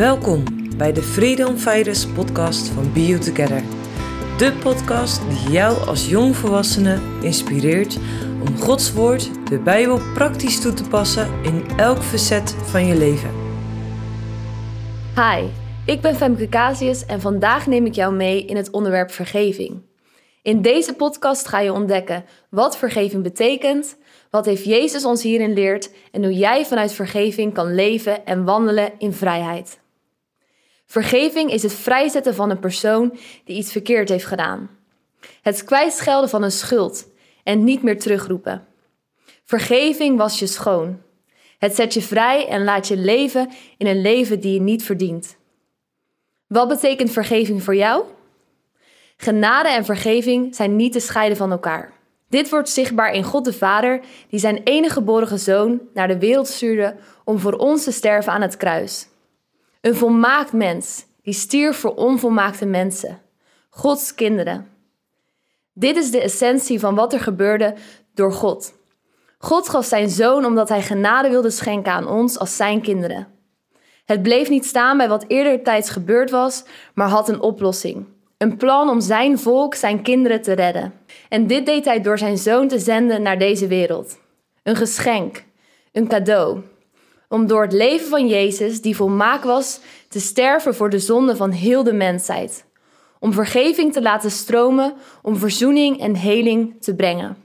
Welkom bij de Freedom Fighters podcast van You Together. De podcast die jou als jongvolwassene inspireert om Gods woord, de Bijbel, praktisch toe te passen in elk facet van je leven. Hi, ik ben Femke Casius en vandaag neem ik jou mee in het onderwerp vergeving. In deze podcast ga je ontdekken wat vergeving betekent, wat heeft Jezus ons hierin leert en hoe jij vanuit vergeving kan leven en wandelen in vrijheid. Vergeving is het vrijzetten van een persoon die iets verkeerd heeft gedaan. Het kwijtschelden van een schuld en niet meer terugroepen. Vergeving was je schoon. Het zet je vrij en laat je leven in een leven die je niet verdient. Wat betekent vergeving voor jou? Genade en vergeving zijn niet te scheiden van elkaar. Dit wordt zichtbaar in God de Vader, die zijn enige geboren zoon naar de wereld stuurde om voor ons te sterven aan het kruis. Een volmaakt mens die stierf voor onvolmaakte mensen, Gods kinderen. Dit is de essentie van wat er gebeurde door God. God gaf zijn zoon omdat hij genade wilde schenken aan ons als zijn kinderen. Het bleef niet staan bij wat eerder tijds gebeurd was, maar had een oplossing. Een plan om zijn volk, zijn kinderen te redden. En dit deed hij door zijn zoon te zenden naar deze wereld. Een geschenk, een cadeau. Om door het leven van Jezus, die volmaakt was, te sterven voor de zonde van heel de mensheid. Om vergeving te laten stromen, om verzoening en heling te brengen.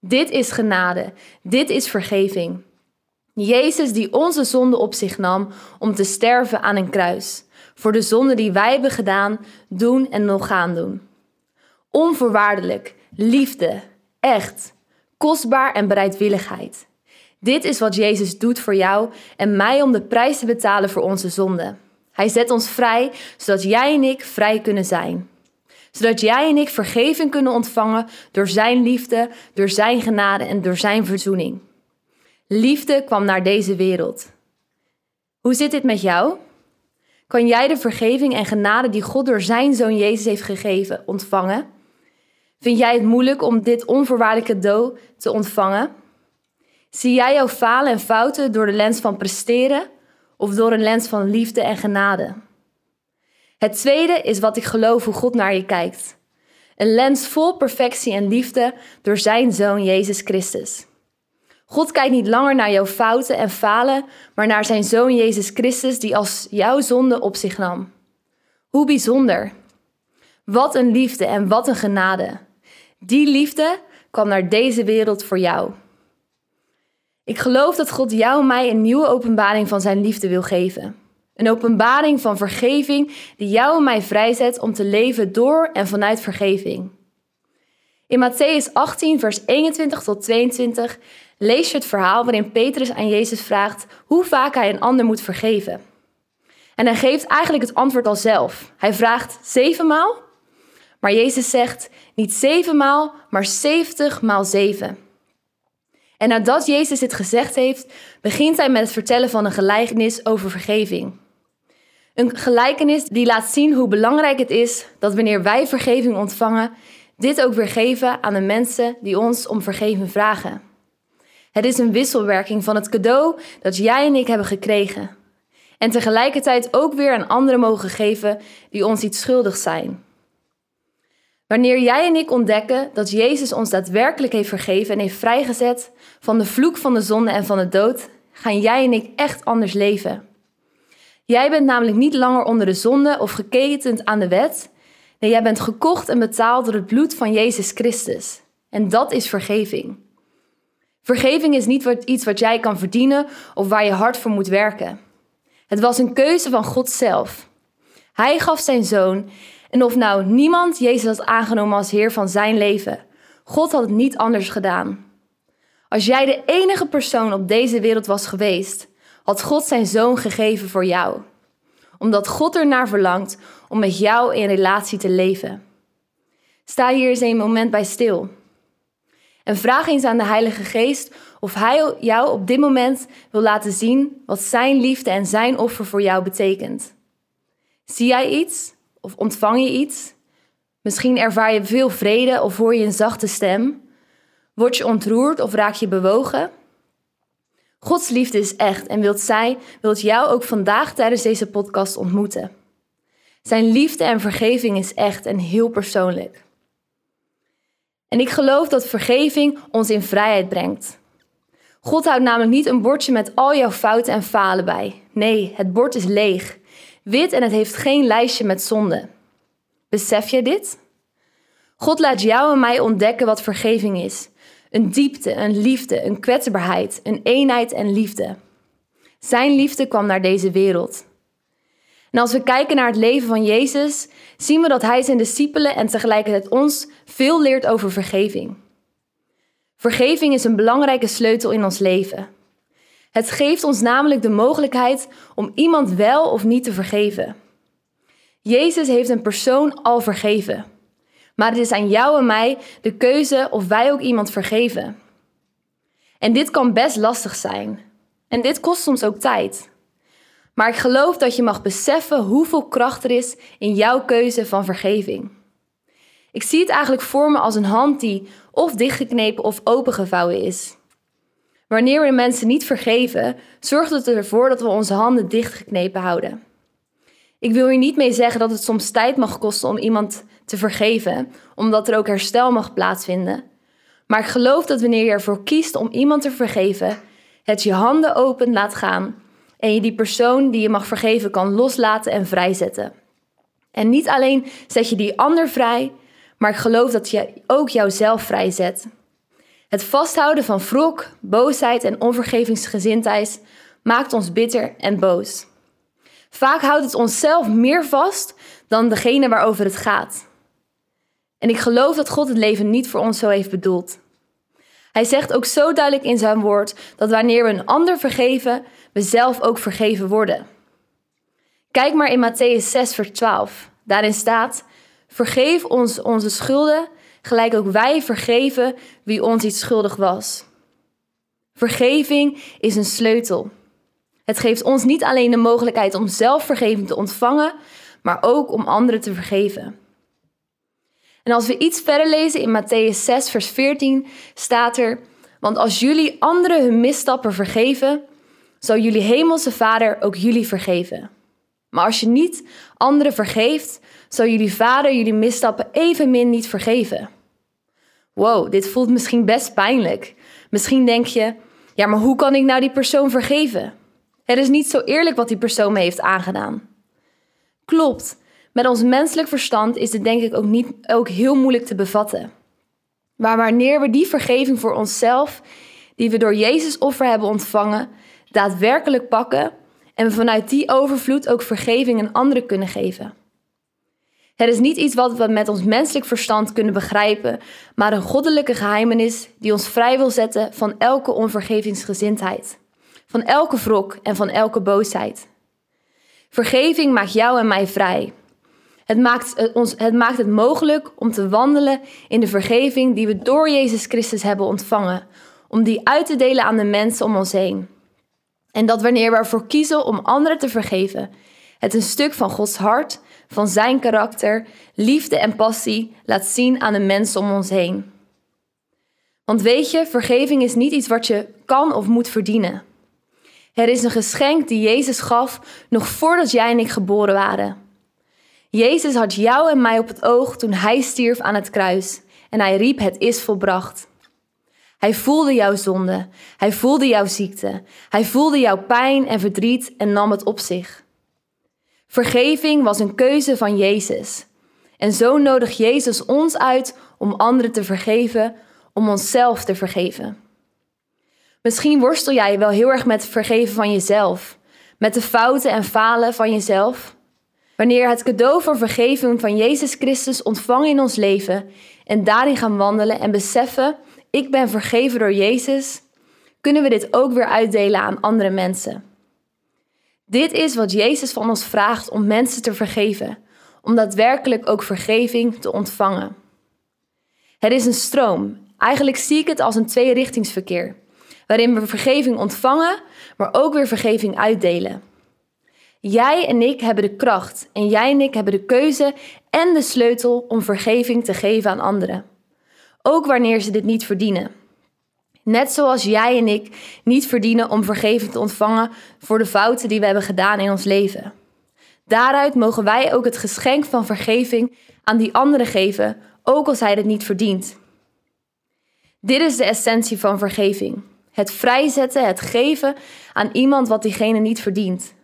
Dit is genade, dit is vergeving. Jezus die onze zonde op zich nam om te sterven aan een kruis voor de zonde die wij hebben gedaan, doen en nog gaan doen. Onvoorwaardelijk, liefde, echt, kostbaar en bereidwilligheid. Dit is wat Jezus doet voor jou en mij om de prijs te betalen voor onze zonde. Hij zet ons vrij, zodat jij en ik vrij kunnen zijn. Zodat jij en ik vergeving kunnen ontvangen door Zijn liefde, door Zijn genade en door Zijn verzoening. Liefde kwam naar deze wereld. Hoe zit dit met jou? Kan jij de vergeving en genade die God door zijn zoon Jezus heeft gegeven ontvangen? Vind jij het moeilijk om dit onvoorwaardelijke cadeau te ontvangen? Zie jij jouw falen en fouten door de lens van presteren of door een lens van liefde en genade? Het tweede is wat ik geloof hoe God naar je kijkt. Een lens vol perfectie en liefde door zijn zoon Jezus Christus. God kijkt niet langer naar jouw fouten en falen, maar naar zijn zoon Jezus Christus die als jouw zonde op zich nam. Hoe bijzonder. Wat een liefde en wat een genade. Die liefde kwam naar deze wereld voor jou. Ik geloof dat God jou en mij een nieuwe openbaring van zijn liefde wil geven. Een openbaring van vergeving die jou en mij vrijzet om te leven door en vanuit vergeving. In Matthäus 18, vers 21 tot 22 lees je het verhaal waarin Petrus aan Jezus vraagt hoe vaak hij een ander moet vergeven. En hij geeft eigenlijk het antwoord al zelf. Hij vraagt zevenmaal, maar Jezus zegt niet zevenmaal, maar zeventig maal zeven. En nadat Jezus dit gezegd heeft, begint hij met het vertellen van een gelijkenis over vergeving. Een gelijkenis die laat zien hoe belangrijk het is dat wanneer wij vergeving ontvangen, dit ook weer geven aan de mensen die ons om vergeving vragen. Het is een wisselwerking van het cadeau dat jij en ik hebben gekregen. En tegelijkertijd ook weer aan anderen mogen geven die ons iets schuldig zijn. Wanneer jij en ik ontdekken dat Jezus ons daadwerkelijk heeft vergeven en heeft vrijgezet van de vloek van de zonde en van de dood, gaan jij en ik echt anders leven. Jij bent namelijk niet langer onder de zonde of geketend aan de wet. Nee, jij bent gekocht en betaald door het bloed van Jezus Christus. En dat is vergeving. Vergeving is niet iets wat jij kan verdienen of waar je hard voor moet werken. Het was een keuze van God zelf. Hij gaf zijn zoon en of nou niemand Jezus had aangenomen als Heer van zijn leven, God had het niet anders gedaan. Als jij de enige persoon op deze wereld was geweest, had God zijn zoon gegeven voor jou. Omdat God ernaar verlangt om met jou in relatie te leven. Sta hier eens een moment bij stil. En vraag eens aan de Heilige Geest of Hij jou op dit moment wil laten zien wat Zijn liefde en Zijn offer voor jou betekent. Zie jij iets of ontvang je iets? Misschien ervaar je veel vrede of hoor je een zachte stem. Word je ontroerd of raak je bewogen? Gods liefde is echt en wilt zij, wilt jou ook vandaag tijdens deze podcast ontmoeten. Zijn liefde en vergeving is echt en heel persoonlijk. En ik geloof dat vergeving ons in vrijheid brengt. God houdt namelijk niet een bordje met al jouw fouten en falen bij. Nee, het bord is leeg, wit en het heeft geen lijstje met zonde. Besef je dit? God laat jou en mij ontdekken wat vergeving is. Een diepte, een liefde, een kwetsbaarheid, een eenheid en liefde. Zijn liefde kwam naar deze wereld. En als we kijken naar het leven van Jezus, zien we dat Hij zijn discipelen en tegelijkertijd ons veel leert over vergeving. Vergeving is een belangrijke sleutel in ons leven. Het geeft ons namelijk de mogelijkheid om iemand wel of niet te vergeven. Jezus heeft een persoon al vergeven. Maar het is aan jou en mij de keuze of wij ook iemand vergeven. En dit kan best lastig zijn. En dit kost soms ook tijd. Maar ik geloof dat je mag beseffen hoeveel kracht er is in jouw keuze van vergeving. Ik zie het eigenlijk voor me als een hand die of dichtgeknepen of opengevouwen is. Wanneer we mensen niet vergeven, zorgt het ervoor dat we onze handen dichtgeknepen houden. Ik wil hier niet mee zeggen dat het soms tijd mag kosten om iemand te vergeven, omdat er ook herstel mag plaatsvinden. Maar ik geloof dat wanneer je ervoor kiest om iemand te vergeven, het je handen open laat gaan en je die persoon die je mag vergeven kan loslaten en vrijzetten. En niet alleen zet je die ander vrij, maar ik geloof dat je ook jouzelf vrijzet. Het vasthouden van wrok, boosheid en onvergevingsgezindheid maakt ons bitter en boos. Vaak houdt het onszelf meer vast dan degene waarover het gaat. En ik geloof dat God het leven niet voor ons zo heeft bedoeld. Hij zegt ook zo duidelijk in zijn woord dat wanneer we een ander vergeven, we zelf ook vergeven worden. Kijk maar in Matthäus 6, vers 12. Daarin staat: Vergeef ons onze schulden, gelijk ook wij vergeven wie ons iets schuldig was. Vergeving is een sleutel. Het geeft ons niet alleen de mogelijkheid om zelf vergeving te ontvangen, maar ook om anderen te vergeven. En als we iets verder lezen in Matthäus 6, vers 14, staat er: Want als jullie anderen hun misstappen vergeven, zal jullie hemelse Vader ook jullie vergeven. Maar als je niet anderen vergeeft, zal jullie Vader jullie misstappen evenmin niet vergeven. Wow, dit voelt misschien best pijnlijk. Misschien denk je: ja, maar hoe kan ik nou die persoon vergeven? Het is niet zo eerlijk wat die persoon me heeft aangedaan. Klopt, met ons menselijk verstand is het denk ik ook, niet, ook heel moeilijk te bevatten. Maar wanneer we die vergeving voor onszelf, die we door Jezus offer hebben ontvangen, daadwerkelijk pakken en we vanuit die overvloed ook vergeving aan anderen kunnen geven. Het is niet iets wat we met ons menselijk verstand kunnen begrijpen, maar een goddelijke geheimenis die ons vrij wil zetten van elke onvergevingsgezindheid, van elke wrok en van elke boosheid. Vergeving maakt jou en mij vrij. Het maakt, ons, het maakt het mogelijk om te wandelen in de vergeving die we door Jezus Christus hebben ontvangen, om die uit te delen aan de mensen om ons heen. En dat wanneer we ervoor kiezen om anderen te vergeven, het een stuk van Gods hart, van zijn karakter, liefde en passie laat zien aan de mensen om ons heen. Want weet je, vergeving is niet iets wat je kan of moet verdienen. Het is een geschenk die Jezus gaf nog voordat jij en ik geboren waren. Jezus had jou en mij op het oog toen hij stierf aan het kruis en hij riep: Het is volbracht. Hij voelde jouw zonde, hij voelde jouw ziekte, hij voelde jouw pijn en verdriet en nam het op zich. Vergeving was een keuze van Jezus. En zo nodigt Jezus ons uit om anderen te vergeven, om onszelf te vergeven. Misschien worstel jij wel heel erg met het vergeven van jezelf, met de fouten en falen van jezelf. Wanneer het cadeau van vergeving van Jezus Christus ontvangen in ons leven en daarin gaan wandelen en beseffen, ik ben vergeven door Jezus, kunnen we dit ook weer uitdelen aan andere mensen. Dit is wat Jezus van ons vraagt om mensen te vergeven, om daadwerkelijk ook vergeving te ontvangen. Het is een stroom. Eigenlijk zie ik het als een tweerichtingsverkeer, waarin we vergeving ontvangen, maar ook weer vergeving uitdelen. Jij en ik hebben de kracht en jij en ik hebben de keuze en de sleutel om vergeving te geven aan anderen. Ook wanneer ze dit niet verdienen. Net zoals jij en ik niet verdienen om vergeving te ontvangen voor de fouten die we hebben gedaan in ons leven. Daaruit mogen wij ook het geschenk van vergeving aan die anderen geven, ook als hij het niet verdient. Dit is de essentie van vergeving. Het vrijzetten, het geven aan iemand wat diegene niet verdient.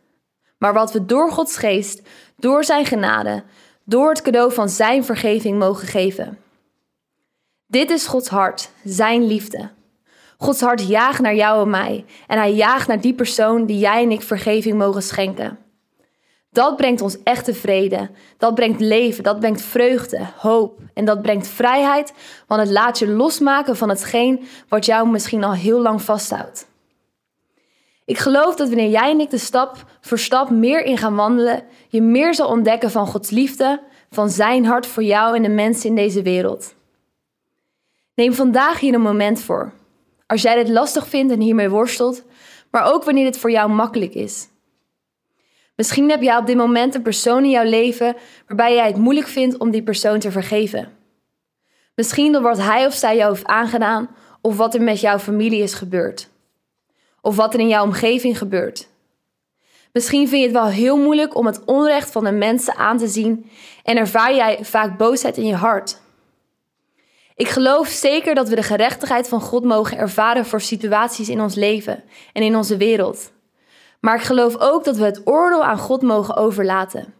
Maar wat we door Gods geest, door zijn genade, door het cadeau van zijn vergeving mogen geven. Dit is Gods hart, zijn liefde. Gods hart jaagt naar jou en mij en hij jaagt naar die persoon die jij en ik vergeving mogen schenken. Dat brengt ons echte vrede. Dat brengt leven. Dat brengt vreugde, hoop. En dat brengt vrijheid, want het laat je losmaken van hetgeen wat jou misschien al heel lang vasthoudt. Ik geloof dat wanneer jij en ik de stap voor stap meer in gaan wandelen, je meer zal ontdekken van Gods liefde, van Zijn hart voor jou en de mensen in deze wereld. Neem vandaag hier een moment voor. Als jij dit lastig vindt en hiermee worstelt, maar ook wanneer het voor jou makkelijk is. Misschien heb jij op dit moment een persoon in jouw leven waarbij jij het moeilijk vindt om die persoon te vergeven. Misschien door wat hij of zij jou heeft aangedaan of wat er met jouw familie is gebeurd. Of wat er in jouw omgeving gebeurt. Misschien vind je het wel heel moeilijk om het onrecht van de mensen aan te zien en ervaar jij vaak boosheid in je hart. Ik geloof zeker dat we de gerechtigheid van God mogen ervaren voor situaties in ons leven en in onze wereld. Maar ik geloof ook dat we het oordeel aan God mogen overlaten.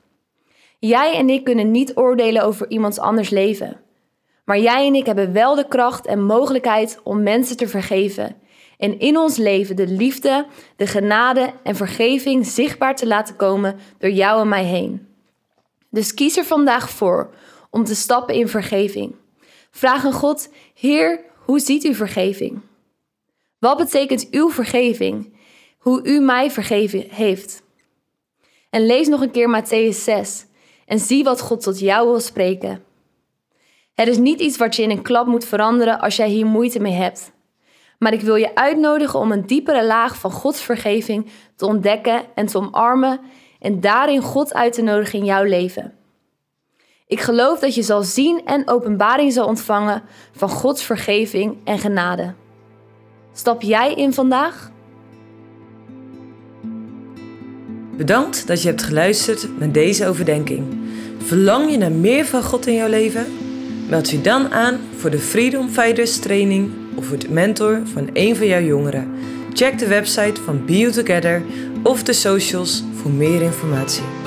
Jij en ik kunnen niet oordelen over iemands anders leven. Maar jij en ik hebben wel de kracht en mogelijkheid om mensen te vergeven. En in ons leven de liefde, de genade en vergeving zichtbaar te laten komen door jou en mij heen. Dus kies er vandaag voor om te stappen in vergeving. Vraag aan God: Heer, hoe ziet u vergeving? Wat betekent uw vergeving? hoe u mij vergeven heeft. En lees nog een keer Matthäus 6 en zie wat God tot jou wil spreken. Het is niet iets wat je in een klap moet veranderen als jij hier moeite mee hebt. Maar ik wil je uitnodigen om een diepere laag van Gods vergeving te ontdekken en te omarmen en daarin God uit te nodigen in jouw leven. Ik geloof dat je zal zien en openbaring zal ontvangen van Gods vergeving en genade. Stap jij in vandaag? Bedankt dat je hebt geluisterd naar deze overdenking. Verlang je naar meer van God in jouw leven? Meld je dan aan voor de Freedom Fighters training of het mentor van een van jouw jongeren. Check de website van Be Together of de socials voor meer informatie.